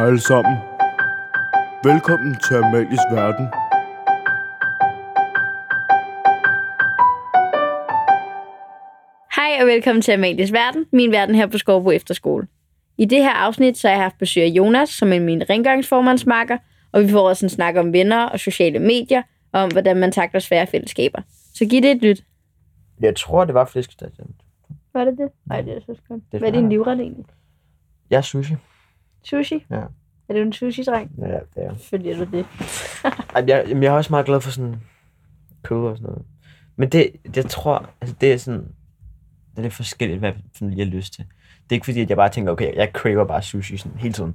Hej alle sammen. Velkommen til Amalies Verden. Hej og velkommen til Amalies Verden, min verden her på Skovbo Efterskole. I det her afsnit så har jeg haft besøg af Jonas, som er min rengøringsformandsmarker, og vi får også en snak om venner og sociale medier, og om hvordan man takler svære fællesskaber. Så giv det et lyt. Jeg tror, det var flæskesteg. Var det det? Nej, det er så skønt. Det er Hvad er din livret egentlig? Jeg er sushi. Sushi? Ja. Er du en sushi-dreng? Ja, det er. Selvfølgelig er du det. Ej, jeg, jamen, jeg er også meget glad for sådan kød og sådan noget. Men det, jeg tror, altså det er sådan, det er lidt forskelligt, hvad jeg sådan lige har lyst til. Det er ikke fordi, at jeg bare tænker, okay, jeg craver bare sushi sådan hele tiden.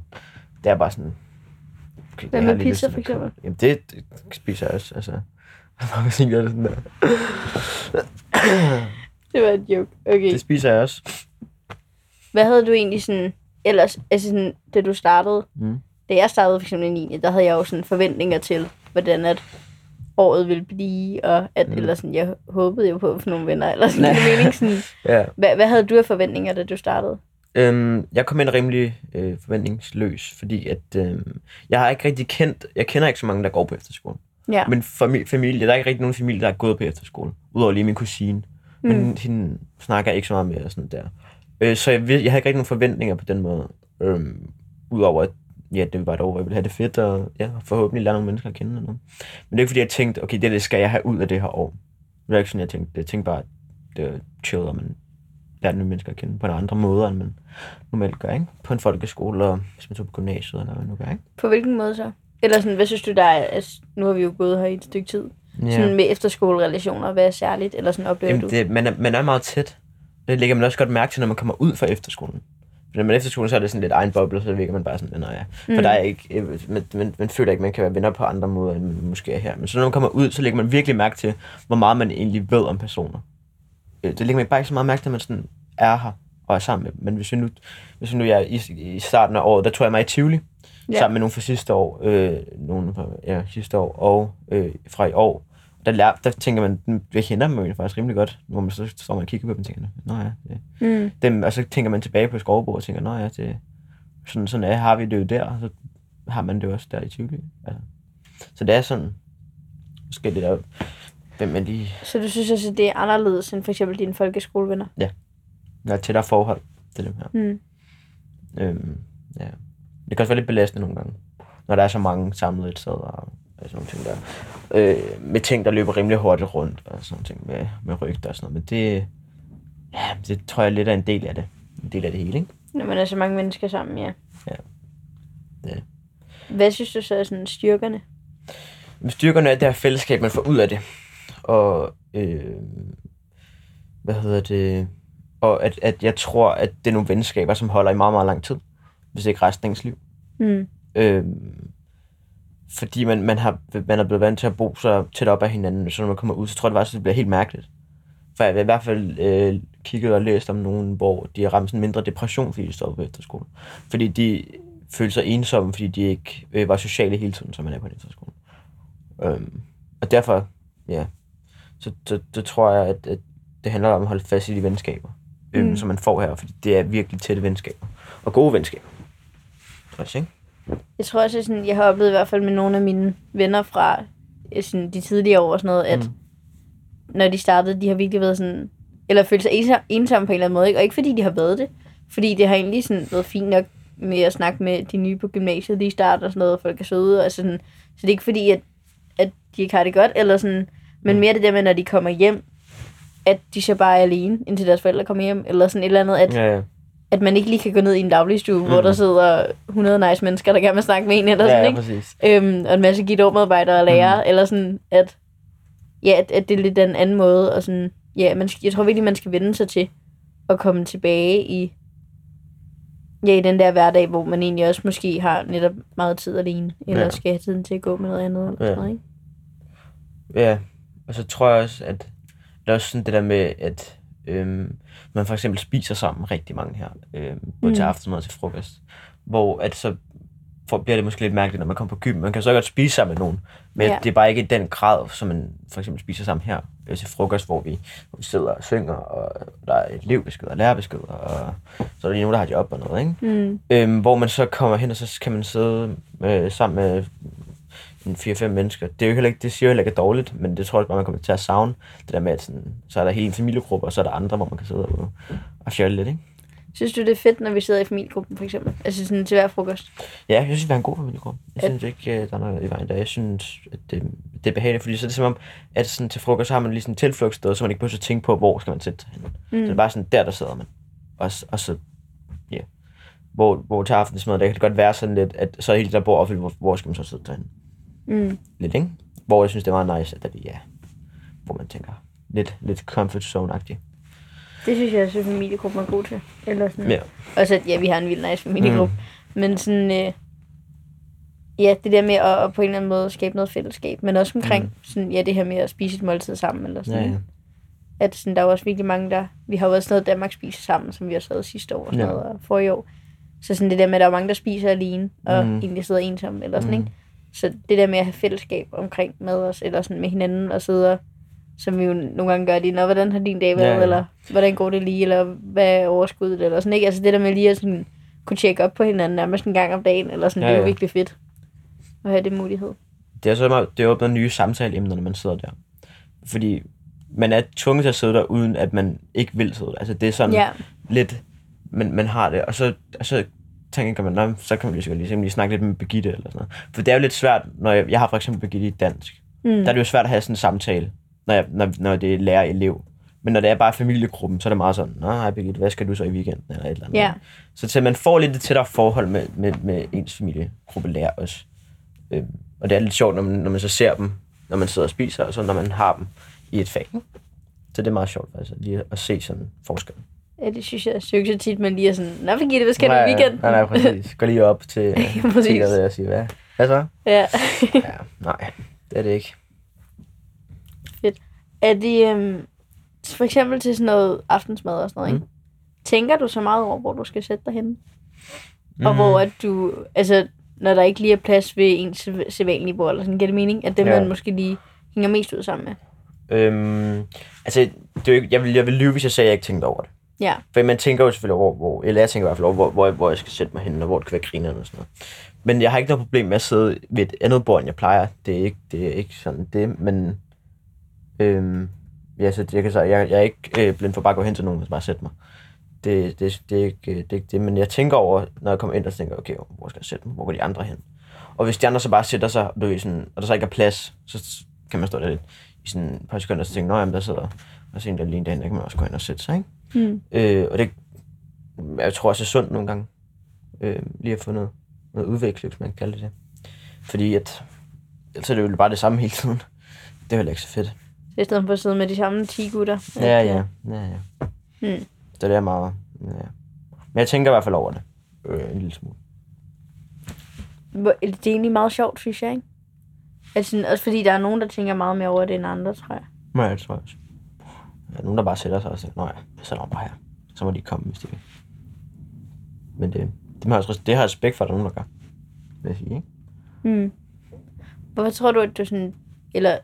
Det er bare sådan, okay, Hvad med pizza, for eksempel? Jamen det, det spiser jeg også, altså. Hvorfor tænker jeg det sådan der? Det var et joke. Okay. Det spiser jeg også. Hvad havde du egentlig sådan, ellers, altså sådan, da du startede, Mm. da jeg startede for eksempel i 9. der havde jeg jo sådan forventninger til, hvordan at året ville blive, og at, Mm. eller sådan, jeg håbede jo på at få nogle venner, eller sådan, det mening, sådan, Ja. hvad, hvad havde du af forventninger, da du startede? Øhm, jeg kom ind rimelig øh, forventningsløs, fordi at øhm, jeg har ikke rigtig kendt, jeg kender ikke så mange, der går på efterskole. Ja. Men fami- familie, der er ikke rigtig nogen familie, der er gået på efterskole. Udover lige min kusine. Men Mm. hende snakker jeg ikke så meget med og sådan der. Øh, så jeg, jeg havde ikke rigtig nogen forventninger på den måde. Øhm, Udover at ja, det var et år, hvor jeg ville have det fedt, og ja, forhåbentlig lære nogle mennesker at kende. Og noget. Men det er ikke fordi, jeg tænkte, okay, det, det skal jeg have ud af det her år. Det var ikke sådan, jeg tænkte. Jeg tænkte bare, at det var chill, og man lærer nye mennesker at kende på en andre måde, end man normalt gør, ikke? På en folkeskole, og hvis man tog på gymnasiet, eller hvad man nu gør, ikke? På hvilken måde så? Eller sådan, hvad synes du, der er, altså, nu har vi jo gået her i et stykke tid, ja. sådan med efterskolerelationer, hvad er særligt, eller sådan oplever Jamen, du? det, man, er, man er meget tæt. Det lægger man også godt mærke til, når man kommer ud fra efterskolen. For når man er efterskolen, så er det sådan lidt egen boble, så virker man bare sådan, nej ja. For Mm. der er ikke, øh, man, man, man, føler ikke, man kan være venner på andre måder, end man måske er her. Men så når man kommer ud, så lægger man virkelig mærke til, hvor meget man egentlig ved om personer. Øh, Det lægger man bare ikke så meget mærke til, at man sådan er her og er sammen med dem. Men hvis vi nu, hvis vi nu er i, i starten af året, der tror jeg mig i Tivoli, ja. sammen med nogle fra sidste år, øh, nogle fra ja, sidste år og øh, fra i år. Der, lær, der tænker man, "Hmm, jeg kender dem jo faktisk rimelig godt, hvor man så står man og kigger på dem og tænker, nå ja, det, Mm. dem, og så tænker man tilbage på skovbo og tænker, nå ja, det, sådan, sådan er, har vi det jo der, og så har man det jo også der i Tivoli. Altså. Så det er sådan forskelligt, der, hvem man lige Så du synes også, at det er anderledes end for eksempel dine folkeskolevenner? der er tættere forhold til dem her. Mm. Øhm, ja. Det kan også være lidt belastende nogle gange, når der er så mange samlet et sted og, og sådan nogle ting der. Øh, med ting, der løber rimelig hurtigt rundt og sådan nogle ting med, med rygter og sådan noget. Men det, ja, det tror jeg lidt er en del af det. En del af det hele, ikke? Når man er så mange mennesker sammen, ja. Ja. Ja. Hvad synes du så er sådan styrkerne? Men styrkerne er det her fællesskab, man får ud af det. Og, øh, hvad hedder det? Og at, at jeg tror, at det er nogle venskaber, som holder i meget, meget lang tid. Hvis ikke resten af ens liv. Mm. Øhm, fordi man, man, har, man er blevet vant til at bo så tæt op af hinanden, så når man kommer ud, så tror jeg det faktisk, det bliver helt mærkeligt. For jeg har i hvert fald øh, kigget og læst om nogen, hvor de har ramt sådan mindre depression, fordi de stod på efterskole. Fordi de følte sig ensomme, fordi de ikke øh, var sociale hele tiden, som man er på en efterskole. Øhm, og derfor, ja, så, så, så tror jeg, at, at det handler om at holde fast i de venskaber, Mm. mm. som man får her, fordi det er virkelig tætte venskaber. Og gode venskaber. Også, ikke? Jeg tror også, at sådan, jeg har oplevet i hvert fald med nogle af mine venner fra øh, sådan, de tidligere år og sådan noget, at mm. Mm. når de startede, de har virkelig været sådan, eller følt sig ensom, ensomme på en eller anden måde, ikke? og ikke fordi de har været det, fordi det har egentlig sådan været fint nok med at snakke med de nye på gymnasiet, de starter og sådan noget, og folk er søde, og sådan, så det er ikke fordi, at, at de ikke har det godt, eller sådan, men Mm. mere det der med, når de kommer hjem, at de så bare er alene, indtil deres forældre kommer hjem, eller sådan et eller andet, at, Ja, ja. At man ikke lige kan gå ned i en dagligstue, mm. hvor der sidder 100 nice mennesker, der gerne vil snakke med en, eller ja, sådan, ja, ikke? præcis. øhm, og en masse guitarmedarbejdere og lærere, mm. eller sådan, at, ja, at, at det er lidt en anden måde, og sådan, ja, man jeg tror virkelig, man skal vende sig til at komme tilbage i, ja, i den der hverdag, hvor man egentlig også måske har netop meget tid alene, eller ja. Ja. skal have tiden til at gå med noget andet, eller Ja. noget, ikke? Ja, og så tror jeg også, at der er også sådan det der med, at øhm, man for eksempel spiser sammen rigtig mange her, øhm, både mm. til aftensmad og til frokost, hvor at så for, bliver det måske lidt mærkeligt, når man kommer på gym. Man kan så godt spise sammen med nogen, men Ja. det er bare ikke i den grad, som man for eksempel spiser sammen her øh, til frokost, hvor vi, hvor vi sidder og synger, og der er elevbeskeder og lærerbeskeder, og så er der nogen, der har job og noget, ikke? Mm. Øhm, hvor man så kommer hen, og så kan man sidde øh, sammen med en 4-5 mennesker. Det, er jo heller ikke, det siger jo heller ikke er dårligt, men det tror jeg bare, man kommer til at savne. Det der med, at sådan, så er der hele en familiegruppe, og så er der andre, hvor man kan sidde og, og fjolle lidt, ikke? Synes du, det er fedt, når vi sidder i familiegruppen, for eksempel? Altså sådan til hver frokost? Ja, jeg synes, vi har en god familiegruppe. Jeg synes ikke, øh, der er noget i vejen der. Jeg synes, at det, det er behageligt, fordi så er det som om, at sådan til frokost så har man lige sådan et tilflugtssted, så man ikke behøver at tænke på, hvor skal man sætte sig hen. Mm. Så det er bare sådan, der der sidder man. Og, og så, ja. Hvor, hvor til aftensmad, der kan det godt være sådan lidt, at så er hele der bor opfyldt, hvor, hvor skal man så sidde derhen? Mm. Lidt, ikke? Hvor jeg synes, det var meget nice, at det ja, hvor man tænker, lidt, lidt comfort zone-agtigt. Det synes jeg også, at familiegruppen er god til. Eller sådan. Ja. Også at, ja, vi har en vild nice familiegruppe. Mm. Men sådan, øh, ja, det der med at, at, på en eller anden måde skabe noget fællesskab. Men også omkring, mm. sådan, ja, det her med at spise et måltid sammen. Eller sådan, Ja, ja. At sådan, der er jo også virkelig mange, der... Vi har jo også noget Danmark spiser sammen, som vi har sad sidste år og sådan Ja. noget, og forrige år. Så sådan det der med, at der er mange, der spiser alene, og mm. egentlig sidder ensomme, eller sådan, Mm. ikke? Så det der med at have fællesskab omkring med os, eller sådan med hinanden, og sidde og, som vi jo nogle gange gør, lige, Nå, hvordan har din dag været, Ja, ja. eller hvordan går det lige, eller hvad er overskuddet, eller sådan, ikke? Altså det der med lige at sådan, kunne tjekke op på hinanden nærmest en gang om dagen, eller sådan, Ja, det er jo ja. virkelig fedt at have det mulighed. Det er så meget, det åbner nye samtaleemner, når man sidder der. Fordi man er tvunget til at sidde der, uden at man ikke vil sidde der. Altså det er sådan Ja, lidt, man, man har det, og så, og så tænker man, "Nå, så kan man lige, så lige, man lige snakke lidt med Birgitte eller sådan noget. For det er jo lidt svært, når jeg, jeg har for eksempel Birgitte i dansk, mm. der er det jo svært at have sådan en samtale, når, jeg, når, når det er lærer-elev. Men når det er bare familiegruppen, så er det meget sådan, Nå, hej Birgitte, hvad skal du så i weekenden? Eller et eller andet. Ja. Så til man får lidt et tættere forhold med, med, med ens familiegruppe lærer også. Øhm, og det er lidt sjovt, når man, når man så ser dem, når man sidder og spiser, og så når man har dem i et fag. ikke? Så det er meget sjovt faktisk, lige at se sådan forskel. Ja, det synes jeg, det er ikke så tit, man lige er sådan, Nå, Birgitte, hvad skal du i weekenden? Nej, nej, præcis. Gå lige op til. Tina og sige, hvad? Hvad så? ja. Ja, nej, det er det ikke. Er det øhm, for eksempel til sådan noget aftensmad og sådan noget, Mm. ikke? Tænker du så meget over, hvor du skal sætte dig henne? Mm. Og hvor at du, altså, når der ikke lige er plads ved ens sæ- sædvanlige bord, eller sådan, giver det mening, at dem, Ja. man måske lige hænger mest ud sammen med? Øhm, altså, det er jo ikke, jeg, vil, jeg vil lyve, hvis jeg sagde, at jeg ikke tænkte over det. Ja, For man tænker jo selvfølgelig over, hvor, eller jeg tænker i hvert fald over, hvor, hvor, hvor jeg skal sætte mig hen, og hvor det kan være grinerne og sådan noget. Men jeg har ikke noget problem med at sidde ved et andet bord, end jeg plejer. Det er ikke, det er ikke sådan det, men... Øhm, ja, så jeg, kan så, jeg, jeg er ikke øh, blind for bare at gå hen til nogen og bare sætte mig. Det, det, det, er ikke, det er ikke det, men jeg tænker over, når jeg kommer ind, og tænker okay, hvor skal jeg sætte mig? Hvor går de andre hen? Og hvis de andre så bare sætter sig, du ved, sådan, og der så ikke er plads, så kan man stå der lidt i sådan et par sekunder, og så tænke, nå, jamen, der sidder og så en, der lige derhen, der kan man også gå hen og sætte sig, ikke? Mm. Øh, og det, jeg tror også, er sundt nogle gange, øh, lige at få noget, noget udvikling, hvis man kan kalde det det. Fordi at, ellers er det jo bare det samme hele tiden. Det er heller ikke så fedt. så i stedet for at sidde med de samme 10 gutter. Ja, ja, ja, ja. Hmm. Så det er meget, ja. Men jeg tænker i hvert fald over det. Øh, en lille smule. Det er egentlig meget sjovt, synes jeg, ikke? Altså, også fordi der er nogen, der tænker meget mere over det end andre, tror jeg. Nej, det tror jeg også. Der er nogen, der bare sætter sig og siger, nej, jeg sætter mig bare her. Så må de komme, hvis de vil. Men det, det, har, også, det har jeg respekt for, at der er nogen, der gør. Vil jeg sige, ikke? Mm. Hvorfor tror du, at du sådan... Eller,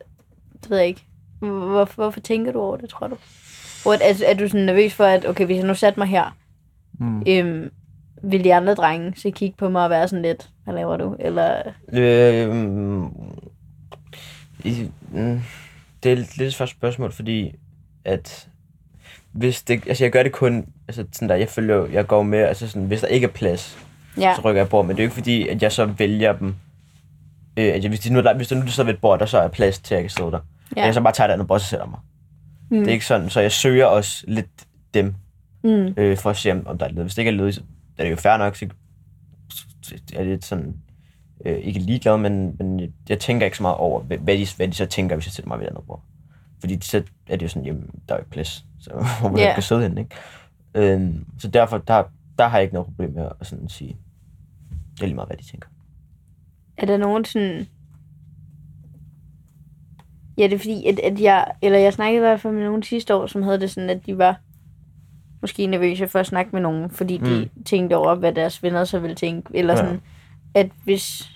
det ved jeg ikke. Hvorfor, hvorfor tænker du over det, tror du? Hvor, er, er du sådan nervøs for, at okay, hvis jeg nu satte mig her, Mm. øhm, vil de andre drenge så kigge på mig og være sådan lidt, hvad laver du? Eller, Øh, det er lidt et svært spørgsmål, fordi at hvis det, altså jeg gør det kun, altså sådan der, jeg følger, jeg går med, altså sådan, hvis der ikke er plads, ja, så rykker jeg bord, men det er jo ikke fordi, at jeg så vælger dem, øh, at jeg, hvis, de nu, der, hvis der nu sidder ved et bord, der så er plads til, at jeg kan sidde der, ja. jeg så bare tager det andet bord, så sætter mig. Mm. Det er ikke sådan, så jeg søger også lidt dem, Mm. øh, for at se, om der er ledig. Hvis det ikke er ledigt, så er det jo fair nok, så så er det lidt sådan, øh, ikke ligeglad, men, men jeg, jeg tænker ikke så meget over, hvad hvad de, hvad de så tænker, hvis jeg sætter mig ved et andet bord. Fordi så er det jo sådan, jamen, der er jo ikke plads, så hvor man yeah. kan sidde henne, ikke? Øhm, så derfor, der, der har jeg ikke noget problem med at sådan sige, det er lige meget, hvad de tænker. Er der nogen sådan... Ja, det er fordi, at, at jeg... Eller jeg snakkede i hvert fald med nogen sidste år, som havde det sådan, at de var måske nervøse for at snakke med nogen, fordi de Mm. tænkte over, hvad deres venner så ville tænke. Eller Ja. sådan, at hvis...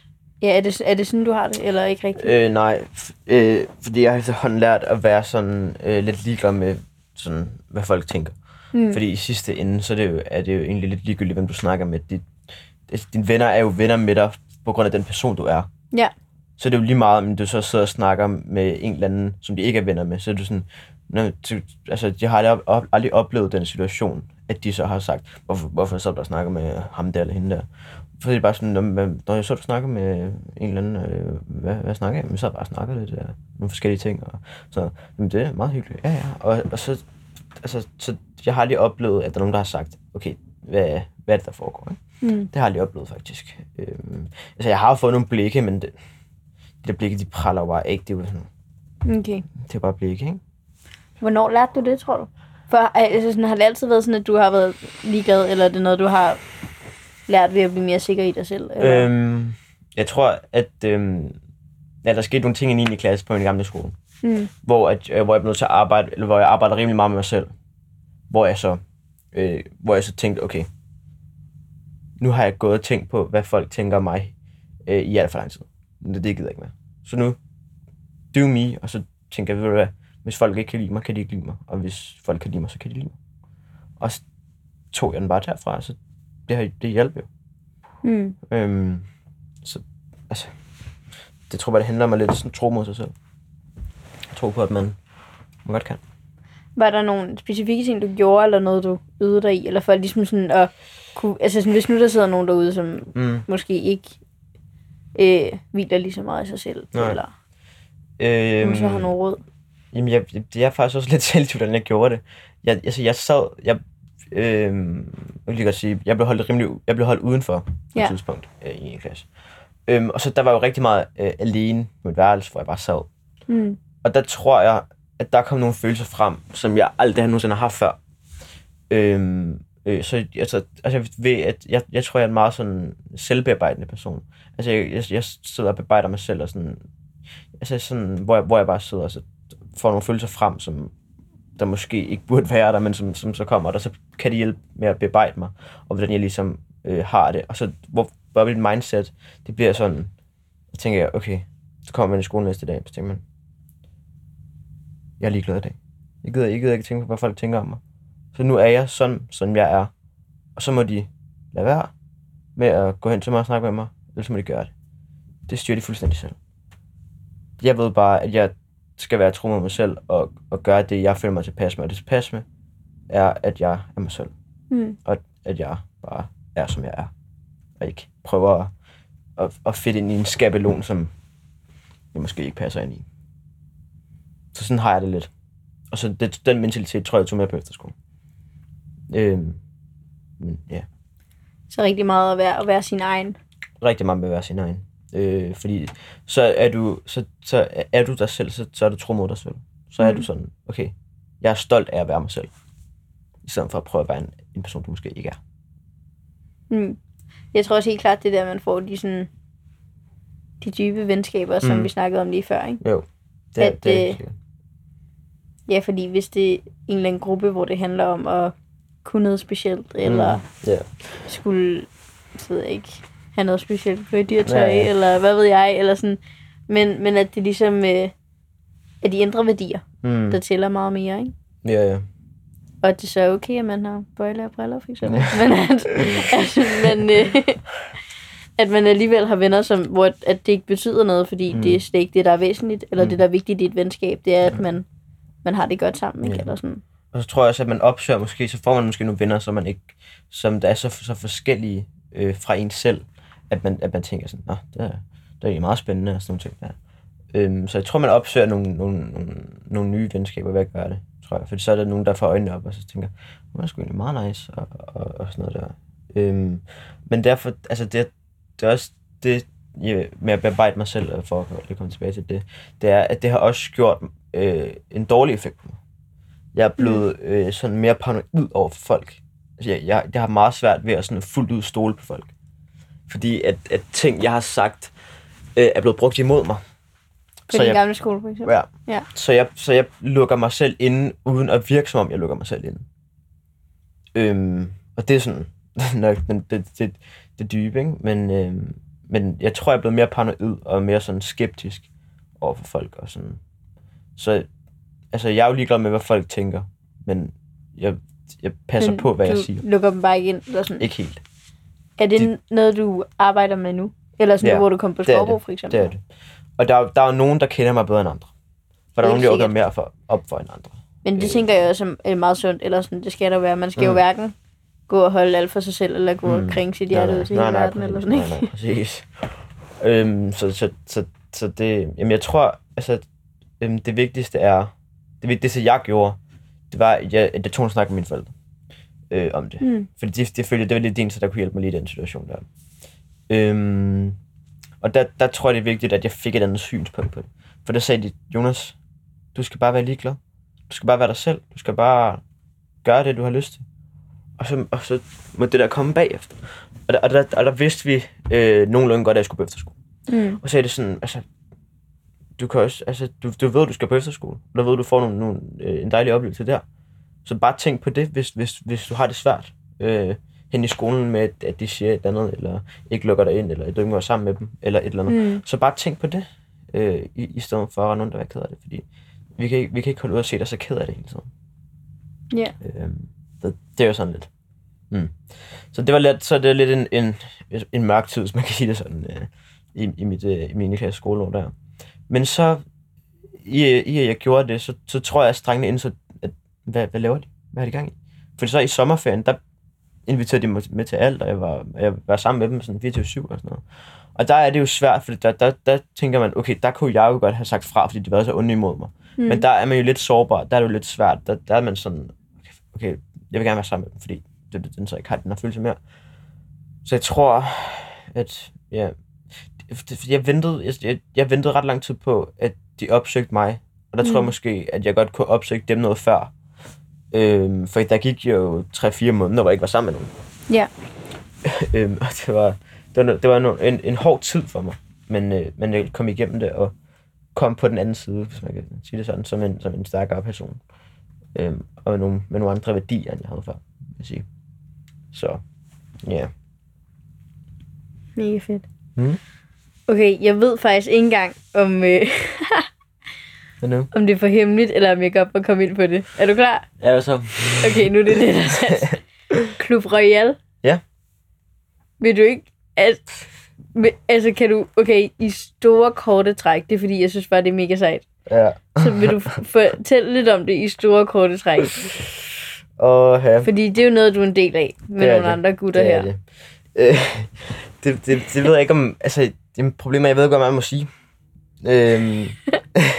Ja, er det, er det sådan, du har det, eller ikke rigtigt? Øh, nej, øh, fordi jeg har efterhånden lært at være sådan øh, lidt ligeglad med, sådan, hvad folk tænker. Mm. Fordi i sidste ende, så er det, jo, er det jo egentlig lidt ligegyldigt, hvem du snakker med. Dit, dine venner er jo venner med dig på grund af den person, du er. Ja. Så er det jo lige meget, om du så sidder og snakker med en eller anden, som de ikke er venner med. Så er du sådan, altså, jeg har aldrig, op, aldrig oplevet den situation, at de så har sagt, hvorfor, hvorfor så du og snakker med ham der eller hende der. For det er bare sådan, når, jeg så snakker med en eller anden, øh, hvad, hvad snakker jeg? Men så har jeg bare snakket lidt af nogle forskellige ting. Og så, jamen, det er meget hyggeligt. Ja, ja. Og, og så, altså, så jeg har aldrig oplevet, at der er nogen, der har sagt, okay, hvad, hvad er det, der foregår? Ikke? Mm. Det har jeg aldrig oplevet, faktisk. Øhm, altså, jeg har fået nogle blikke, men det, de der blikke, de praller jo bare ikke. Det er, jo sådan, Okay. det er bare blikke, ikke? Hvornår lærte du det, tror du? For altså, sådan, har det altid været sådan, at du har været ligeglad, eller er det noget, du har lært ved at blive mere sikker i dig selv? Eller? Øhm, jeg tror, at øhm, ja, der skete nogle ting i 9. klasse på min gamle skole, Mm. hvor, at, øh, hvor jeg blev nødt til at arbejde, eller hvor jeg arbejder rimelig meget med mig selv. Hvor jeg så, øh, hvor jeg så tænkte, okay, nu har jeg gået og tænkt på, hvad folk tænker om mig øh, i alt for lang tid. Men det, det gider jeg ikke mere. Så nu, do me, og så tænker jeg, ved du hvad, hvis folk ikke kan lide mig, kan de ikke lide mig. Og hvis folk kan lide mig, så kan de lide mig. Og så tog jeg den bare derfra, så det, har, det hjalp jo. Mm. Øhm, så, altså, det tror jeg, det handler om at lidt sådan tro mod sig selv. Tro på, at man, man godt kan. Var der nogle specifikke ting, du gjorde, eller noget, du øvede dig i? Eller for ligesom sådan at kunne... Altså sådan, hvis nu der sidder nogen derude, som Mm. måske ikke øh, hviler lige så meget i sig selv, Nej. eller Øhm, øhm, så har nogle råd. Jamen, jeg, jeg er faktisk også lidt selv i tvivl, hvordan jeg gjorde det. Jeg, altså, jeg sad, jeg, jeg vil lige godt sige, jeg blev holdt rimelig, jeg blev holdt udenfor på Ja. et tidspunkt øh, i en klasse. Øhm, og så der var jo rigtig meget øh, alene på mit værelse, hvor jeg bare sad. Mm. Og der tror jeg, at der kom nogle følelser frem, som jeg aldrig har nogensinde har haft før. Øhm, øh, så altså, altså, jeg ved, at jeg, jeg tror, jeg er en meget sådan selvbearbejdende person. Altså, jeg, jeg, jeg sidder og bearbejder mig selv, og sådan, altså sådan, hvor, jeg, hvor jeg bare sidder og så får nogle følelser frem, som der måske ikke burde være der, men som, som så kommer, der, så kan de hjælpe med at bearbejde mig, og hvordan jeg ligesom øh, har det. Og så, hvor, hvor mit mindset, det bliver sådan, så tænker jeg, okay, så kommer man i skolen næste dag, så tænker man, jeg er ligeglad i dag. Jeg gider, jeg gider ikke tænke på, hvad folk tænker om mig. Så nu er jeg sådan, som jeg er. Og så må de lade være med at gå hen til mig og snakke med mig, eller så må de gøre det. Det styrer de fuldstændig selv. Jeg ved bare, at jeg skal være tro mod mig selv og, og gøre det, jeg føler mig tilpas med. Og det tilpas med er, at jeg er mig selv. Mm. Og at jeg bare er, som jeg er. Og ikke prøver at, at, at fedte ind i en skabelon, som jeg måske ikke passer ind i. Så sådan har jeg det lidt. Og så det, den mentalitet tror jeg, jeg tog med på efterskole. Øhm, men ja, Så rigtig meget at være, at være sin egen. rigtig meget med at være sin egen. Øh, fordi så er du, så, så er du dig selv, så, så er du tro mod dig selv. Så er Mhm. du sådan, okay, jeg er stolt af at være mig selv. I stedet for at prøve at være en, en person, du måske ikke er. Mm. Jeg tror også helt klart, det der, man får de sådan de dybe venskaber, som Mm. vi snakkede om lige før, ikke? Jo, det, At, det er øh. Ja, fordi hvis det er en eller anden gruppe, hvor det handler om at kunne noget specielt, eller Mm, ja. skulle, så ved jeg ikke, have noget specielt dyrtøj, Ja, ja. eller hvad ved jeg, eller sådan. Men, men at det ligesom, øh, at de ændrer værdier, Mm, der tæller meget mere, ikke? ja, ja. Og at det så er okay, at man har bøjler og briller, for eksempel. men at, at, man, øh, at man alligevel har venner, som, hvor at det ikke betyder noget, fordi Mm. mm. det er slet ikke det, der er væsentligt, eller Mm. mm. det, der er vigtigt i et venskab, det er, at man, man har det godt sammen, ikke? Ja. Eller sådan. Og så tror jeg også, at man opsøger måske, så får man måske nogle venner, som man ikke, som der er så, så forskellige øh, fra en selv, at man, at man tænker sådan, nå, det er, det er meget spændende og sådan nogle ting der. Øhm, så jeg tror, man opsøger nogle, nogle, nogle, nogle nye venskaber ved at gøre det, tror jeg. For så er der nogen, der får øjnene op, og så tænker, det er sgu egentlig meget nice, og, og, og sådan noget der. Øhm, men derfor, altså det, det er også det, ja, med at bearbejde mig selv, for at lige komme tilbage til det, det er, at det har også gjort øh, en dårlig effekt på mig. Jeg er blevet øh, sådan mere paranoid over for folk. Altså, jeg, jeg, jeg har meget svært ved at sådan fuldt ud stole på folk. Fordi at, at ting, jeg har sagt, øh, er blevet brugt imod mig. På Så din jeg, gamle skole, for eksempel. ja. Ja. Så, jeg, så jeg lukker mig selv inde, uden at virke som om, jeg lukker mig selv inde. Øhm, og det er sådan nok den, det, det, det dybe, ikke? Men, øhm, men jeg tror, jeg er blevet mere paranoid og mere sådan skeptisk over for folk og sådan. Så altså, jeg er jo ligeglad med, hvad folk tænker, men jeg, jeg passer Men på, hvad jeg siger. lukker dem bare ikke ind. Eller sådan. Ikke helt. Er det de- noget, du arbejder med nu? Eller sådan, Ja, hvor du kom på det. for eksempel? Det er det. Og der, er- der er nogen, der kender mig bedre end andre. For der er nogen, der åbner mere for, op for end andre. Men det Øh. tænker jeg også er meget sundt, eller sådan, det skal der være. Man skal mm. jo hverken gå og holde alt for sig selv, eller gå mm. Og kringe sit hjerte ud til hele verden, eller sådan, ikke? Nej, nej, præcis. øhm, så, så, så, så det, jamen jeg tror, altså, øhm, det vigtigste er, det vigtigste jeg gjorde, det var, at jeg, jeg tog en snak med mine forældre øh, om det. Mm. Fordi det, det følte det var lidt det eneste, der kunne hjælpe mig lige i den situation der. Øhm, og der, der tror jeg, det er vigtigt, at jeg fik et andet synspunkt på det. For der sagde de, Jonas, du skal bare være ligeglad. Du skal bare være dig selv. Du skal bare gøre det, du har lyst til. Og så, og så må det der komme bagefter. Og der, og der, og der vidste vi øh, nogenlunde godt, at jeg skulle på efterskole. Mm. Og så er det sådan, altså, du kan også, altså, du, du ved, du skal på efterskole. Og der ved, du får nogle, nogle, øh, en dejlig oplevelse der. Så bare tænk på det, hvis, hvis, hvis du har det svært øh, hen i skolen med, at, de siger et eller andet, eller ikke lukker dig ind, eller at du ikke må være sammen med dem, eller et eller andet. Mm. Så bare tænk på det, øh, i, i stedet for at rende rundt og være ked af det, fordi vi kan, ikke, vi kan ikke holde ud og se dig så ked af det hele tiden. Ja. Øhm, det, det er jo sådan lidt. Mm. Så det var lidt, så det er lidt en, en, en mørk tid, hvis man kan sige det sådan, øh, i, i, mit, øh, i min klasse skoleår der. Men så, i, i at jeg gjorde det, så, så tror jeg, at strengene indså, hvad, hvad laver de? Hvad har de gang i? For så i sommerferien, der inviterede de mig med til alt, og jeg var, jeg var sammen med dem sådan 24-7 og sådan noget. Og der er det jo svært, for der, der, der tænker man, okay, der kunne jeg jo godt have sagt fra, fordi de var så onde imod mig. Mm. Men der er man jo lidt sårbar, der er det jo lidt svært. Der, der er man sådan, okay, okay, jeg vil gerne være sammen med dem, fordi det, det, den så ikke har den her følelse mere. Så jeg tror, at ja, det, fordi jeg ventede, jeg, jeg, jeg ventede ret lang tid på, at de opsøgte mig. Og der mm. tror jeg Mm. måske, at jeg godt kunne opsøge dem noget før. Øhm, for der gik jo 3-4 måneder, hvor jeg ikke var sammen med nogen. Ja. øhm, og det var, det var, det var no, en, en hård tid for mig. Men, øh, men jeg kom igennem det og kom på den anden side, hvis man kan sige det sådan, som en, som en stærkere person. Øhm, og med nogle, med nogle andre værdier, end jeg havde før, vil jeg sige. Så, ja. Yeah. Mega fedt. Mm. Okay, jeg ved faktisk ikke engang, om, øh, Hvad nu? om det er for hemmeligt, eller om jeg godt må komme ind på det. Er du klar? Ja, så. Okay, nu er det sat. Klub Royal. Ja. Vil du ikke... Al, altså, kan du... Okay, i store, korte træk, det er fordi, jeg synes bare, det er mega sejt. Ja. Så vil du fortælle lidt om det i store, korte træk. Og ja, Fordi det er jo noget, du er en del af med Det nogle det. andre gutter det her. er det. Øh, det, det, det ved jeg ikke om... Altså, det er et problem, jeg ved ikke, hvad man må sige. Øhm,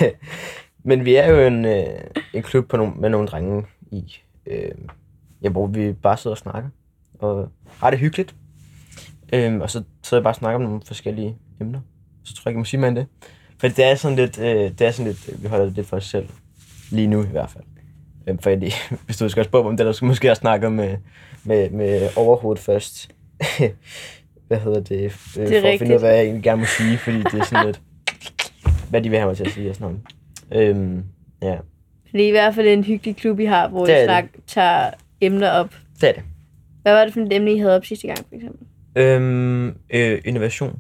men vi er jo en, øh, en klub på nogle, med nogle drenge i, øh, ja, hvor vi bare sidder og snakker. Og har det hyggeligt. Øhm, og så sidder jeg bare og snakker om nogle forskellige emner. Så tror jeg ikke, jeg må sige mere end det. For det er sådan lidt, øh, det er sådan lidt, øh, vi holder det lidt for os selv. Lige nu i hvert fald. Øhm, for jeg, hvis du skal spørge om det, der skal måske også snakke med, med, med overhovedet først. hvad hedder det? Øh, for at rigtigt. finde ud af, hvad jeg egentlig gerne må sige, fordi det er sådan lidt, hvad de vil have mig til at sige og sådan noget. Øhm, ja, Det er i hvert fald en hyggelig klub, I har, hvor Det I det. snak, tager emner op. det er det. Hvad var det for et emne, I havde op sidste gang, for eksempel? Øhm, øh, innovation.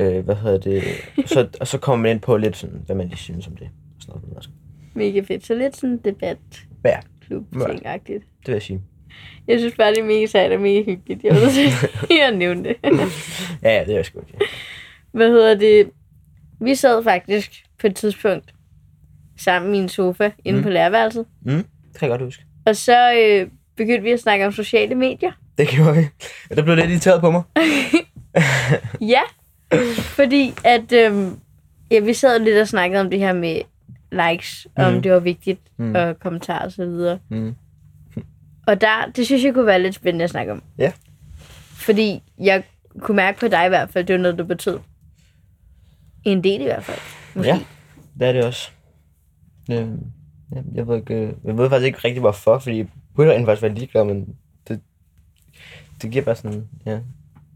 Øh, hvad hedder det? Så, og så kommer man ind på lidt sådan, hvad man lige synes om det. og Sådan noget. også. Mega fedt. Så lidt sådan debat Ja, klub Ja. ting agtigt det vil jeg sige. Jeg synes bare, det er mega sejt og mega hyggeligt. Jeg vil sige, jeg nævne det. Ja, ja, det er sgu okay. Hvad hedder det? Vi sad faktisk på et tidspunkt sammen i en sofa inde Mm. på lærerværelset. Mm, det kan jeg godt huske. Og så øh, begyndte vi at snakke om sociale medier. Det gjorde vi. Og der blev lidt irriteret på mig. Ja, fordi at øhm, ja, vi sad lidt og snakkede om det her med likes, mm. om det var vigtigt, Mm. og kommentarer og så videre. Mm. Og der, det synes jeg kunne være lidt spændende at snakke om. Ja. Fordi jeg kunne mærke på dig i hvert fald, det var noget, du betød. En del i hvert fald. Måske. Ja, det er det også. Ja, jeg, ved ikke, øh, jeg ved faktisk ikke rigtig hvorfor, fordi jeg burde egentlig faktisk være ligeglad, men det, det giver bare sådan, ja.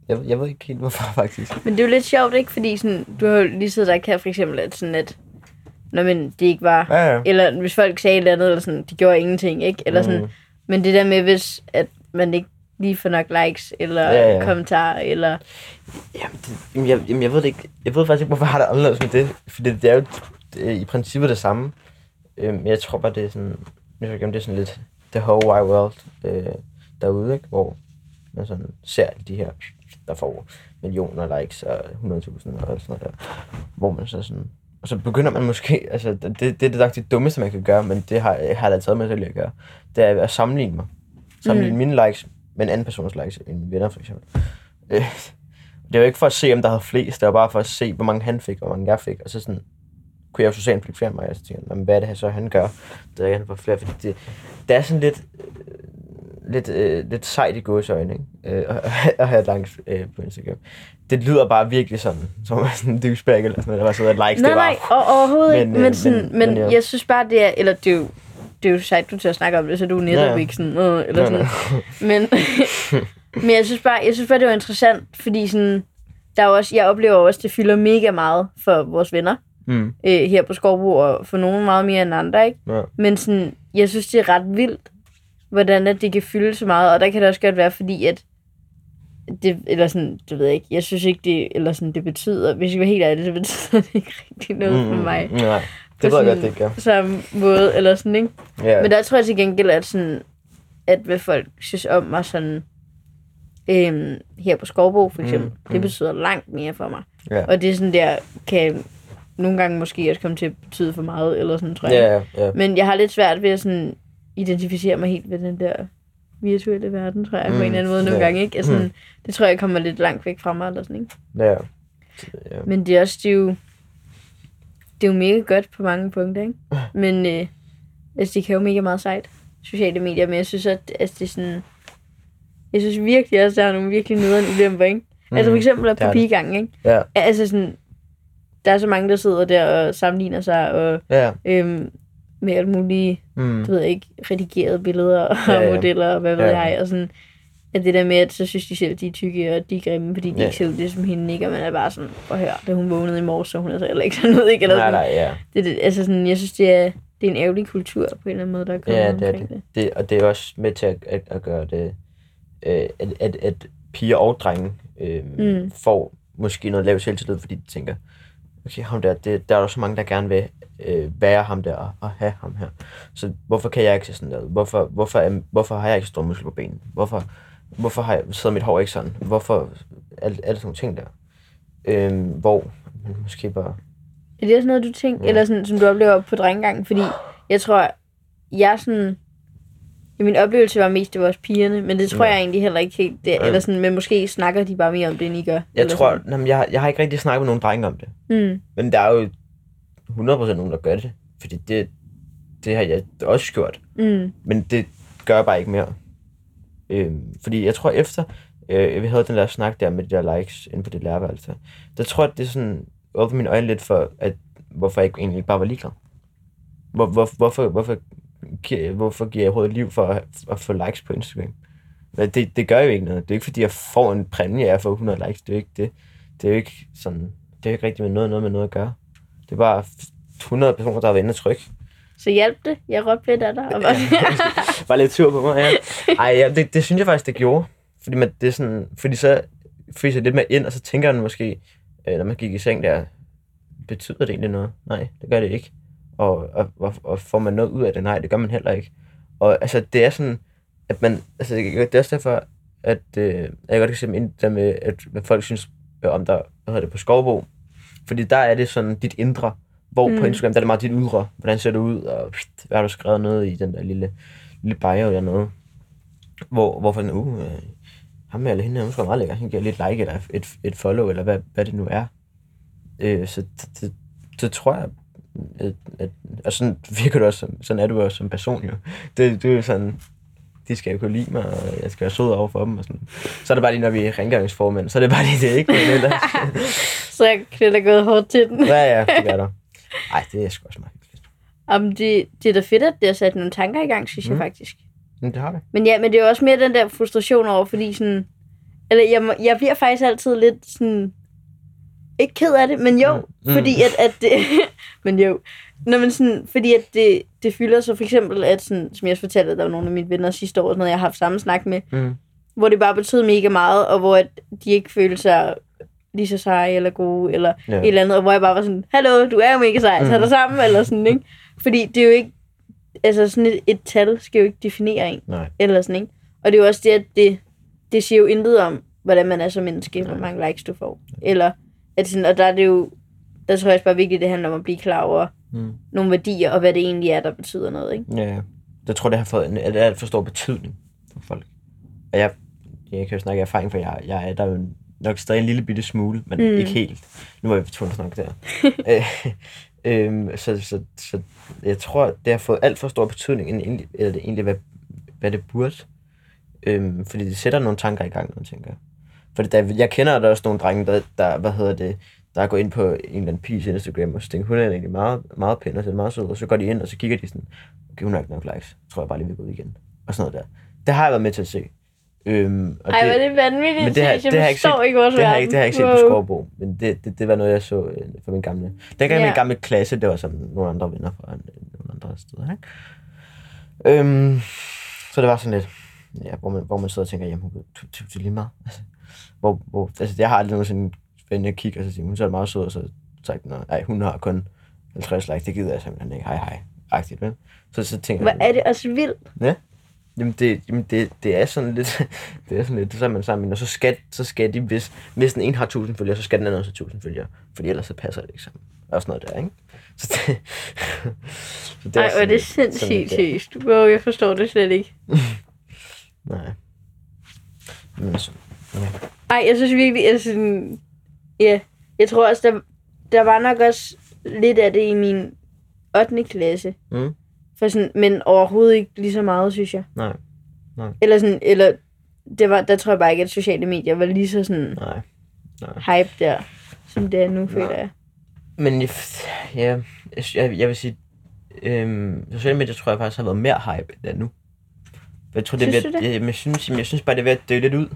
Jeg, jeg ved ikke helt hvorfor faktisk. Men det er jo lidt sjovt, ikke? Fordi sådan, du har jo lige siddet der her for eksempel, at sådan at, når man, det ikke var, Ja, ja. eller hvis folk sagde et eller andet, eller sådan, de gjorde ingenting, ikke? Eller sådan, Mm. Men det der med, hvis at man ikke lige få nok likes, eller Ja, ja, kommentarer, eller... Jamen, det, jamen, jeg, jamen, jeg ved det ikke. Jeg ved faktisk ikke, hvorfor jeg har det anderledes med det. For det, det er jo det i princippet det samme. Øhm, jeg tror bare, det er sådan... Jeg ved ikke, om det er sådan lidt the whole wide world øh, derude, ikke? Hvor man sådan ser de her, der får millioner likes og 100.000 og sådan noget der. Hvor man så sådan... Og så begynder man måske... Altså, det, det, det er nok det dummeste, man kan gøre, men det har, jeg har da taget mig til at gøre. Det er at sammenligne mig. Sammenligne mm. mine likes med en anden persons likes, end mine venner for eksempel. Øh, det var ikke for at se, om der havde flest, det var bare for at se, hvor mange han fik, og hvor mange jeg fik. Og så sådan, kunne jeg jo han fik flere end mig. Og så tænkte jeg, "Nå, men hvad er det, så han gør? Det er, han får flere, fordi det, det er sådan lidt, øh, lidt, øh, lidt sejt i gåsøjne, ikke? Øh, at, at have likes øh, på Instagram. Det lyder bare virkelig sådan, som man sådan en douchebag, eller sådan noget, der bare sidder og likes. Nej, det var, nej, og, overhovedet ikke. Men, Men, øh, men, sådan, men- men, men jeg synes bare, det er... Eller det er jo, det er jo sejt, du til at snakke om det, så du er netop Ja, ja, ja. ikke sådan... Øh, eller sådan. Men, men jeg synes bare, jeg synes bare, det var interessant, fordi sådan... Der er også, jeg oplever også, det fylder mega meget for vores venner mm, øh, her på Skovbo, og for nogen meget mere end andre, ikke? ja. Men sådan, jeg synes, det er ret vildt, hvordan at det kan fylde så meget. Og der kan det også godt være, fordi at det, eller sådan, det ved jeg ikke, jeg synes ikke, det, eller sådan, det betyder, hvis jeg var helt ærlig, så betyder det ikke rigtig noget for mig. Mm, nej, det ved jeg godt, sådan det ikke gør. Samme måde, eller sådan, ikke? Ja, Men der tror jeg til gengæld, at sådan, at hvad folk synes om mig sådan, øhm, her på Skovbo for eksempel, Mm, mm, det mm. betyder langt mere for mig. ja. Og det er sådan der, kan nogle gange måske også komme til at betyde for meget, eller sådan, tror jeg. Ja, ja. Men jeg har lidt svært ved at sådan identificere mig helt ved den der virtuelle verden, tror jeg, mm, på en eller anden måde nogle ja. gange, ikke? Altså, Mm. mm. Det tror jeg kommer lidt langt væk fra mig, eller sådan, ikke? ja. ja. Men det er også, det er jo, det er jo mega godt på mange punkter, ikke? Men øh, altså, det kan jo mega meget sejt, sociale medier, men jeg synes, at altså, det er sådan, jeg synes virkelig også, der er nogle virkelig nederen ulemper, ikke? Mm, altså for eksempel at på pigegangen, ikke? Ja, Altså sådan, der er så mange, der sidder der og sammenligner sig, og ja. øhm, med alle mulige Mm. du ved ikke, redigerede billeder og Ja, ja, modeller og hvad ved ja. jeg. Og sådan, at det der med, at så synes de selv, de er tykke og de er grimme, fordi de Ja. ikke ser ud det som hende, ikke? Og man er bare sådan, at høre, da hun vågnede i morges, så hun er så heller ikke sådan noget, ikke? Eller Nej, nej, ja. Det, det, altså sådan, jeg synes, det er, det er en ærgerlig kultur på en eller anden måde, der er kommet Ja, det er det. det. Og det er også med til at, at, at gøre det, øh, at, at, at piger og drenge øh, mm. Får måske noget lavt selvtillid, fordi de tænker, okay, ham der, det, der er der så mange, der gerne vil øh, være ham der og, og have ham her. Så hvorfor kan jeg ikke se sådan der ud? Hvorfor, hvorfor, er, hvorfor har jeg ikke store muskler på benene? Hvorfor, hvorfor har jeg, sidder mit hår ikke sådan? Hvorfor alle, alle sådan nogle ting der? Øh, hvor man måske bare... Er det også noget, du tænker, Ja. eller sådan, som du oplever på drengegangen? Fordi jeg tror, jeg sådan... Ja, min oplevelse var mest, det var også pigerne, men det tror Ja. jeg egentlig heller ikke helt. Det, eller sådan, men måske snakker de bare mere om det, end I gør. Jeg eller tror, Sådan. jamen, jeg, jeg har ikke rigtig snakket med nogen drenge om det. Mm. Men der er jo 100% nogen, der gør det. Fordi det, det har jeg også gjort. Mm. Men det gør jeg bare ikke mere. Øh, fordi jeg tror efter, øh, vi havde den der snak der med de der likes inde på det lærerværelse, der tror jeg, at det er sådan, åbner mine øjne lidt for, at hvorfor jeg egentlig ikke bare var ligeglad. Hvor, hvor, hvorfor, hvorfor, hvorfor giver jeg overhovedet liv for at, at få likes på Instagram? Men det, det gør jo ikke noget. Det er ikke fordi, jeg får en præmie af at få 100 likes. Det er jo ikke det. Det er jo ikke sådan, det er jo ikke rigtig med noget, noget med noget at gøre. Det er bare 100 personer, der har været inde og trykke. Så hjalp det. Jeg råbte lidt af dig. Og bare, var lidt sur på mig, ja. Ej, ja, det, det synes jeg faktisk, det gjorde. Fordi, man, det er sådan, fordi så fryser jeg lidt mere ind, og så tænker man måske, øh, når man gik i seng der, betyder det egentlig noget? Nej, det gør det ikke. Og, og, og, og får man noget ud af det? Nej, det gør man heller ikke. Og altså, det er sådan, at man, altså, det er også derfor, at øh, jeg godt kan se ind der med, at hvad folk synes øh, om der, hvad hedder det, på Skovbo. Fordi der er det sådan dit indre, hvor mm. på. Instagram, der er det meget dit ydre. Hvordan ser det ud, og pst, hvad har du skrevet noget i den der lille, lille bio dernede. Hvor, hvorfor sådan, uh, øh, ham eller hende, hun skal meget lækker. Han giver lidt like eller et, et follow, eller hvad, hvad det nu er. Øh, så det, det, det, tror jeg, at, at, og sådan virker du også, som, sådan er du også som person jo. Det, det er jo sådan, de skal jo kunne lide mig, og jeg skal være sød over for dem. Og sådan. Så er det bare lige, når vi er rengøringsformænd, så er det bare lige det, ikke? Men ellers, så jeg knæller gået hårdt til den. ja, ja, det gør der. Ej, det er sgu også meget hyggeligt. Jamen, det, det er da fedt, at det har sat nogle tanker i gang, synes mm. Jeg faktisk. Men det har det. Men ja, men det er jo også mere den der frustration over, fordi sådan... Eller jeg, jeg bliver faktisk altid lidt sådan... Ikke ked af det, men jo, Mm. mm. fordi at, at det... men jo. Nå, men sådan, fordi at det, det fylder så for eksempel, at sådan, som jeg fortalte, at der var nogle af mine venner sidste år, sådan noget, jeg har haft samme snak med, Mm. hvor det bare betød mega meget, og hvor at de ikke følte sig lige så seje eller gode, eller Ja. et eller andet, hvor jeg bare var sådan, hallo, du er jo mega sej, tag dig sammen, eller sådan, ikke? Fordi det er jo ikke, altså sådan et, et tal skal jo ikke definere en, Nej. eller sådan, ikke? Og det er jo også det, at det, det siger jo intet om, hvordan man er som menneske, hvor mange likes du får. Eller, at sådan, og der er det jo, der tror jeg også bare vigtigt, det handler om at blive klar over Mm. nogle værdier, og hvad det egentlig er, der betyder noget, ikke? Ja, ja. Jeg tror, det har fået en alt, for stor betydning for folk. Og jeg, jeg kan jo snakke af erfaring, for jeg, jeg er der er jo nok stadig en lille bitte smule, men Mm. ikke helt. Nu var jeg tvunget at snakke der. Øh, øhm, så, så, så jeg tror, det har fået alt for stor betydning, end egentlig, eller det egentlig, hvad, hvad det burde. Øhm, fordi det sætter nogle tanker i gang, når tænker jeg. Fordi der, jeg kender der også nogle drenge, der, der, hvad hedder det, der går ind på en eller anden piges Instagram, og så tænker, hun er egentlig meget, meget pæn og ser meget sød, og så går de ind, og så kigger de sådan, okay, hun har ikke nok likes, tror jeg bare lige vil gå ud igen. Og sådan noget der. Det har jeg været med til at se. Øhm, og Ej, hvor er det vanvittigt. men det har, jeg det forstår set, ikke vores det har ikke, det har jeg ikke set på. Skovbo, men det, det, det, var noget, jeg så øh, fra min gamle. Dengang Ja. ja. min gamle klasse, det var sådan nogle andre venner fra en, nogle andre steder. Ikke? Øhm, så det var sådan lidt, ja, hvor, man, hvor man sidder og tænker, jamen, det er lige meget. Altså, hvor, hvor, altså, jeg har aldrig nogensinde spændende at kigge, og så siger, hun så er meget sød, og så sagt, nej, hun har kun 50 likes, det gider jeg simpelthen ikke, hej hej, agtigt, vel? Så, så tænker Hvor jeg, er det også vildt. Jamen, det, jamen det, det er sådan lidt, det er sådan lidt, så er man sammen, og så skal, så skal de, hvis, hvis den ene har 1000 følgere, så skal den anden også have 1000 følgere, fordi ellers så passer det ikke sammen. Og sådan noget der, ikke? Så det, så Ej, hvor er sådan det sindssygt seriøst. Wow, jeg forstår det slet ikke. Nej. Men altså, ja. Ej, jeg synes virkelig, at sådan... Ja, jeg tror også, der, der var nok også lidt af det i min 8. klasse. Mm. For sådan, men overhovedet ikke lige så meget, synes jeg. Nej, Eller sådan, eller... Det var, der tror jeg bare ikke, at sociale medier var lige så sådan nej. hype der, som det er nu, føler jeg. Men jeg, ja, jeg, jeg, jeg vil sige, øhm, sociale medier tror jeg faktisk har været mere hype end det nu. Jeg tror, det er Synes ved, du det? jeg, jeg, synes, jeg synes bare, det er ved at dø lidt ud.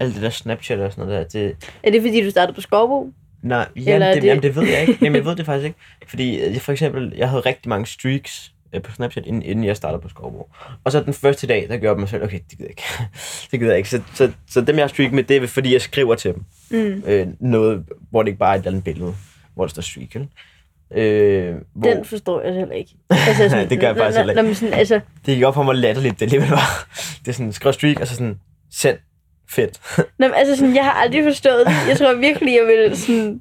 Alt det der Snapchat og sådan noget der, det, Er det, fordi du startede på Skovbo? Nej, jamen, det, det- jamen, det ved jeg ikke. Jamen, jeg ved det faktisk ikke. Fordi øh, for eksempel, jeg havde rigtig mange streaks på Snapchat, inden, inden jeg startede på Skovbo. Og så den første dag, der gjorde jeg mig selv, okay, det gider jeg ikke. det gider jeg ikke. Så, så, så dem, jeg har streak med, det er fordi, jeg skriver til dem. Mm. Øh, noget, hvor det ikke bare er et eller andet billede, hvor der står streak, ikke? Øh, hvor, Den forstår jeg heller ikke. Altså, Det gør jeg faktisk heller ikke. Når, når, sådan, altså, Det gik op for mig latterligt, det alligevel var. Det er sådan, skriv streak, og så sådan, send. Fedt. Nå, altså sådan, jeg har aldrig forstået det. Jeg tror virkelig, jeg vil sådan...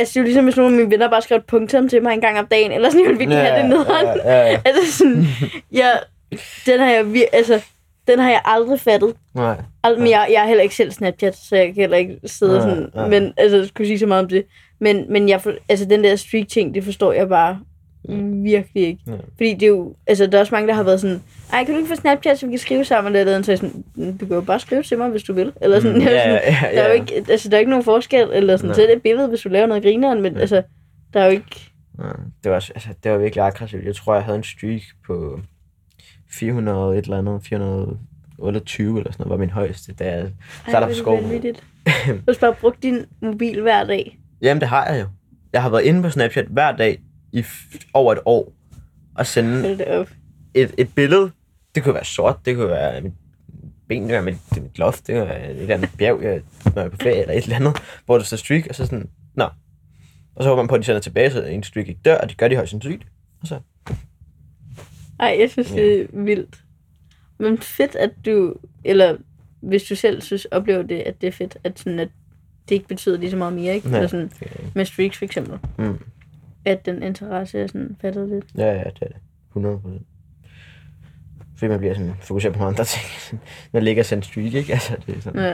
Altså, det er jo ligesom, hvis nogle af mine venner bare skrev et punktum til mig en gang om dagen, eller sådan, jeg vil virkelig have det nederen. Ja, ja, ja. Altså sådan, jeg, den har jeg vir- altså, den har jeg aldrig fattet. Nej. Ald- men jeg, jeg har heller ikke selv Snapchat, så jeg kan heller ikke sidde Nej, sådan, nej. men altså, skulle sige så meget om det. Men, men jeg, for, altså, den der streak-ting, det forstår jeg bare virkelig ikke. Ja. Fordi det er jo, altså, der er også mange, der har været sådan, ej, kan du ikke få Snapchat, så vi kan skrive sammen eller noget? Så er sådan, "Mm, du kan jo bare skrive til mig, hvis du vil. Eller sådan, Mm, jeg er ja, sådan, ja, ja, der er jo ja. ikke, altså, der er ikke nogen forskel, eller sådan, er det et billede, hvis du laver noget grineren, men Ja. altså, der er jo ikke, Ja, det var, altså, det var virkelig aggressivt. Jeg tror, jeg havde en streak på 400 et eller andet, 428 eller sådan noget, var min højeste, da jeg startede på er det vanvittigt. Du har bare brugt din mobil hver dag. Jamen, det har jeg jo. Jeg har været inde på Snapchat hver dag i over et år og sende et, et billede. Det kunne være sort, det kunne være mit ben, det kunne være mit, mit loft, det kunne være et eller andet bjerg, jeg, når jeg er på ferie, eller et eller andet, hvor der står streak, og så sådan, nå. Og så håber man på, at de sender tilbage, så en streak ikke dør, og det gør de højst sandsynligt. Og så, Ej, jeg synes, det er vildt. Men fedt, at du, eller hvis du selv synes, oplever det, at det er fedt, at, sådan, at det ikke betyder lige så meget mere, ikke? Nej. Eller sådan, med streaks for eksempel. mm. At den interesse er sådan fattet lidt. Ja, ja, det er det. 100 procent. Fordi man bliver sådan fokuseret på nogle andre ting. Man ligger sådan streak, ikke? Altså, det er sådan, Ja.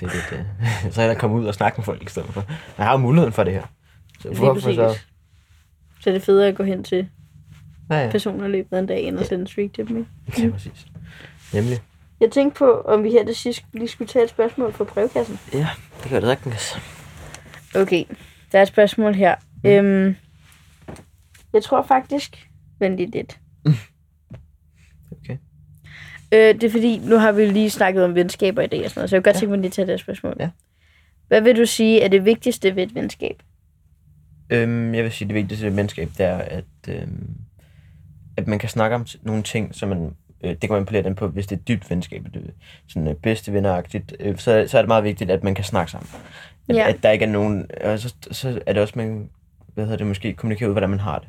det er lidt, uh, så er der komme ud og snakke med folk i stedet for. Man har jo muligheden for det her. Så hvorfor så? Så er det federe at gå hen til Ja, ja. personer i løbet af en dag, end at sende en streak til dem. ikke? ja præcis. Nemlig. Jeg tænkte på, om vi her til sidst lige skulle tage et spørgsmål fra brevkassen. Ja, det gør det sagtens. Okay, der er et spørgsmål her. Mm. Øhm, jeg tror faktisk, vent lige lidt. Okay. Øh, det er fordi, nu har vi lige snakket om venskaber i dag og sådan noget, så jeg kan godt Ja. tænke mig lige at tage det spørgsmål. Ja. Hvad vil du sige er det vigtigste ved et venskab? Øhm, jeg vil sige, det vigtigste ved menneskab, det er, at, øhm, at man kan snakke om nogle ting, som man øh, det kan man appellere den på, hvis det er dybt venskab, det er sådan øh, bedste venneragtigt, øh, så, så er det meget vigtigt, at man kan snakke sammen. At, Ja. at der ikke er nogen, og så, så er det også, man, hvad hedder det, måske kommunikere ud, hvordan man har det.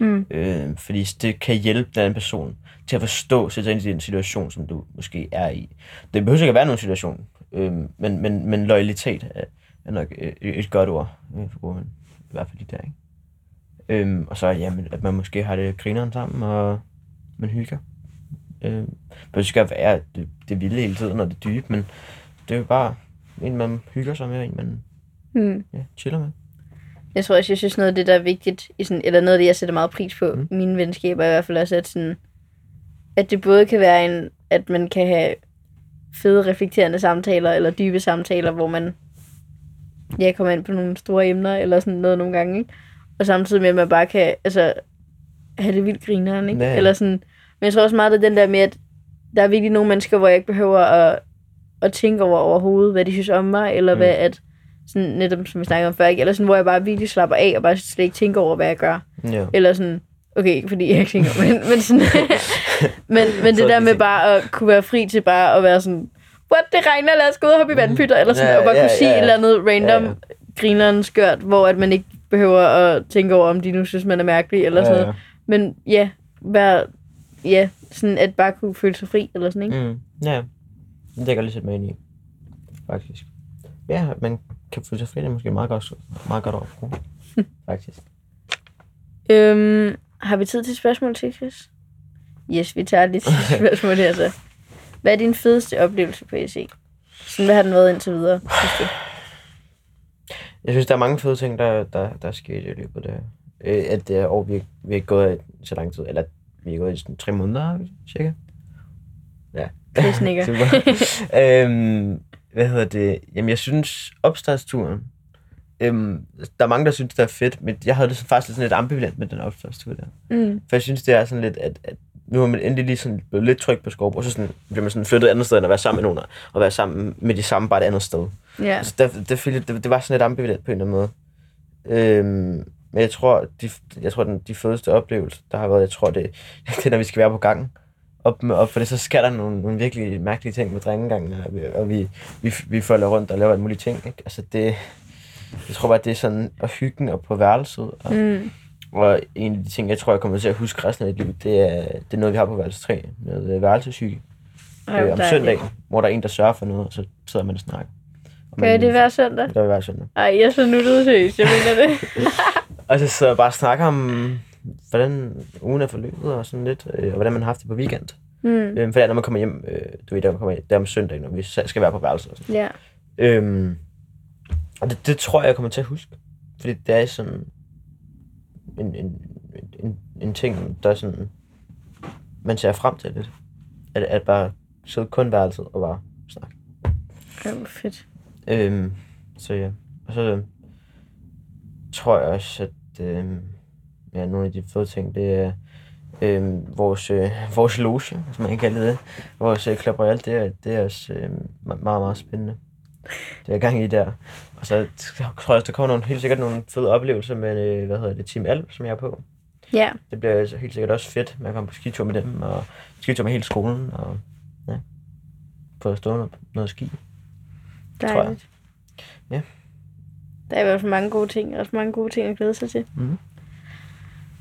Mm. Øh, fordi det kan hjælpe den anden person til at forstå, sætte sig ind i den situation, som du måske er i. Det behøver ikke at være nogen situation, øh, men, men, men loyalitet er, er nok øh, et godt ord, øh, for man, i hvert fald lige der, ikke? Øhm, og så, jamen, at man måske har det grineren sammen, og man hygger. Øhm, det skal være det, det vilde hele tiden, og det dybe, men det er jo bare en, man hygger sig med, en, man Mm. ja, chiller med. Jeg tror også, jeg synes noget af det, der er vigtigt, i sådan, eller noget af det, jeg sætter meget pris på Mm. mine venskaber, er i hvert fald også, at, sådan, at det både kan være en, at man kan have fede, reflekterende samtaler, eller dybe samtaler, hvor man ja, kommer ind på nogle store emner, eller sådan noget nogle gange, ikke? Og samtidig med, at man bare kan altså, have det vildt grineren, ikke? Eller sådan, men jeg tror også meget, er den der med, at der er virkelig nogle mennesker, hvor jeg ikke behøver at, at tænke over overhovedet, hvad de synes om mig, eller mm. hvad at, sådan netop som vi snakkede om før, ikke? eller sådan, hvor jeg bare virkelig slapper af, og bare slet ikke tænker over, hvad jeg gør. Ja. Eller sådan, okay, ikke fordi jeg ikke tænker, men, men sådan, men, men det der de med bare at kunne være fri til bare at være sådan, what, det regner, lad os gå ud og hoppe i vandpytter, eller sådan, Ja, og bare ja, kunne sige ja, ja. et eller andet random Ja, ja, grineren skørt, hvor at man ikke behøver at tænke over, om de nu synes, man er mærkelig, eller sådan noget. Men ja, være, ja, sådan at bare kunne føle sig fri, eller sådan, ikke? Mm, ja, det kan jeg lige sætte mig ind i, faktisk. Ja, man kan føle sig fri, det er måske meget godt, meget godt at bruge, faktisk. Øhm, har vi tid til spørgsmål til, Chris? Yes, vi tager lige spørgsmål her så. Hvad er din fedeste oplevelse på EC? Sådan, hvad har den været indtil videre? synes du? Jeg synes, der er mange fede ting, der, der, der er sket i løbet af det. Øh, at det er år, vi, vi har gået så lang tid, eller vi har gået i sådan tre måneder, cirka. Ja. Chris nikker. Super. øhm, hvad hedder det? Jamen, jeg synes, opstartsturen, øhm, der er mange, der synes, det er fedt, men jeg havde det faktisk sådan lidt ambivalent med den opstartstur der. Mm. For jeg synes, det er sådan lidt, at, at nu er man endelig lige sådan blevet lidt tryg på Skovbo, og så sådan, bliver man sådan flyttet et andet sted, end at være sammen med nogen, og være sammen med de samme, bare et andet sted. Altså, der, det, jeg- det, det var sådan lidt ambivalent på en eller anden måde. Øhm, men jeg tror, de, jeg tror den, de fedeste oplevelser, der har været, jeg tror, det, det er, når vi skal være på gangen. Op med op, for det, så sker der nogle, nogle virkelig mærkelige ting med drengegangen, og vi, og vi, vi, vi følger rundt og laver alle mulige ting. Ikke? Altså det, jeg tror bare, det er sådan at hyggen og på værelset. Og, Mm. og en af de ting, jeg tror, jeg kommer til at huske resten af mit liv, det er, det er noget, vi har på værelse 3, med værelseshygge. Ej, Øh, om søndagen, hvor der er en, der sørger for noget, og så sidder man og snakker. Og Gør man- det hver søndag? Det vi hver søndag. Ej, jeg er så nuttet seriøst, jeg mener det. Og så sidder jeg bare og snakker om, hvordan ugen er forløbet, og sådan lidt, øh, og hvordan man har haft det på weekend. Mm. Øh, for det er, når man kommer hjem, øh, du ved, der man kommer hjem, det er om søndag, når vi skal være på værelset. Og sådan. Ja. Øhm, og det, det, tror jeg, jeg kommer til at huske. Fordi det er sådan en, en, en, en ting, der er sådan, man ser frem til lidt. At, at bare sidde kun værelset og bare snakke. Ej, hvor fedt. Øhm, så ja. Og så tror jeg også, at øh, ja, nogle af de fede ting, det er øh, vores, øh, vores loge, hvis man kan kalde det. Vores øh, Club Royal, det er, det er også øh, meget, meget spændende. Det er gang i der. Og så tror jeg også, der kommer nogle, helt sikkert nogle fede oplevelser med, øh, hvad hedder det, Team Alp, som jeg er på. Ja. Det bliver altså helt sikkert også fedt med at komme på skitur med dem, og skitur med hele skolen, og ja, få at stå noget, noget ski. Tror jeg. Dejligt. Ja. Der er i hvert fald mange gode ting, også mange gode ting at glæde sig til. Mhm.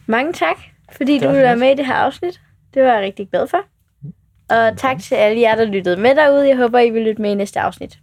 Mange tak, fordi du ville være med i det her afsnit. Det var jeg rigtig glad for. Og tak til alle jer, der lyttede med derude. Jeg håber, I vil lytte med i næste afsnit.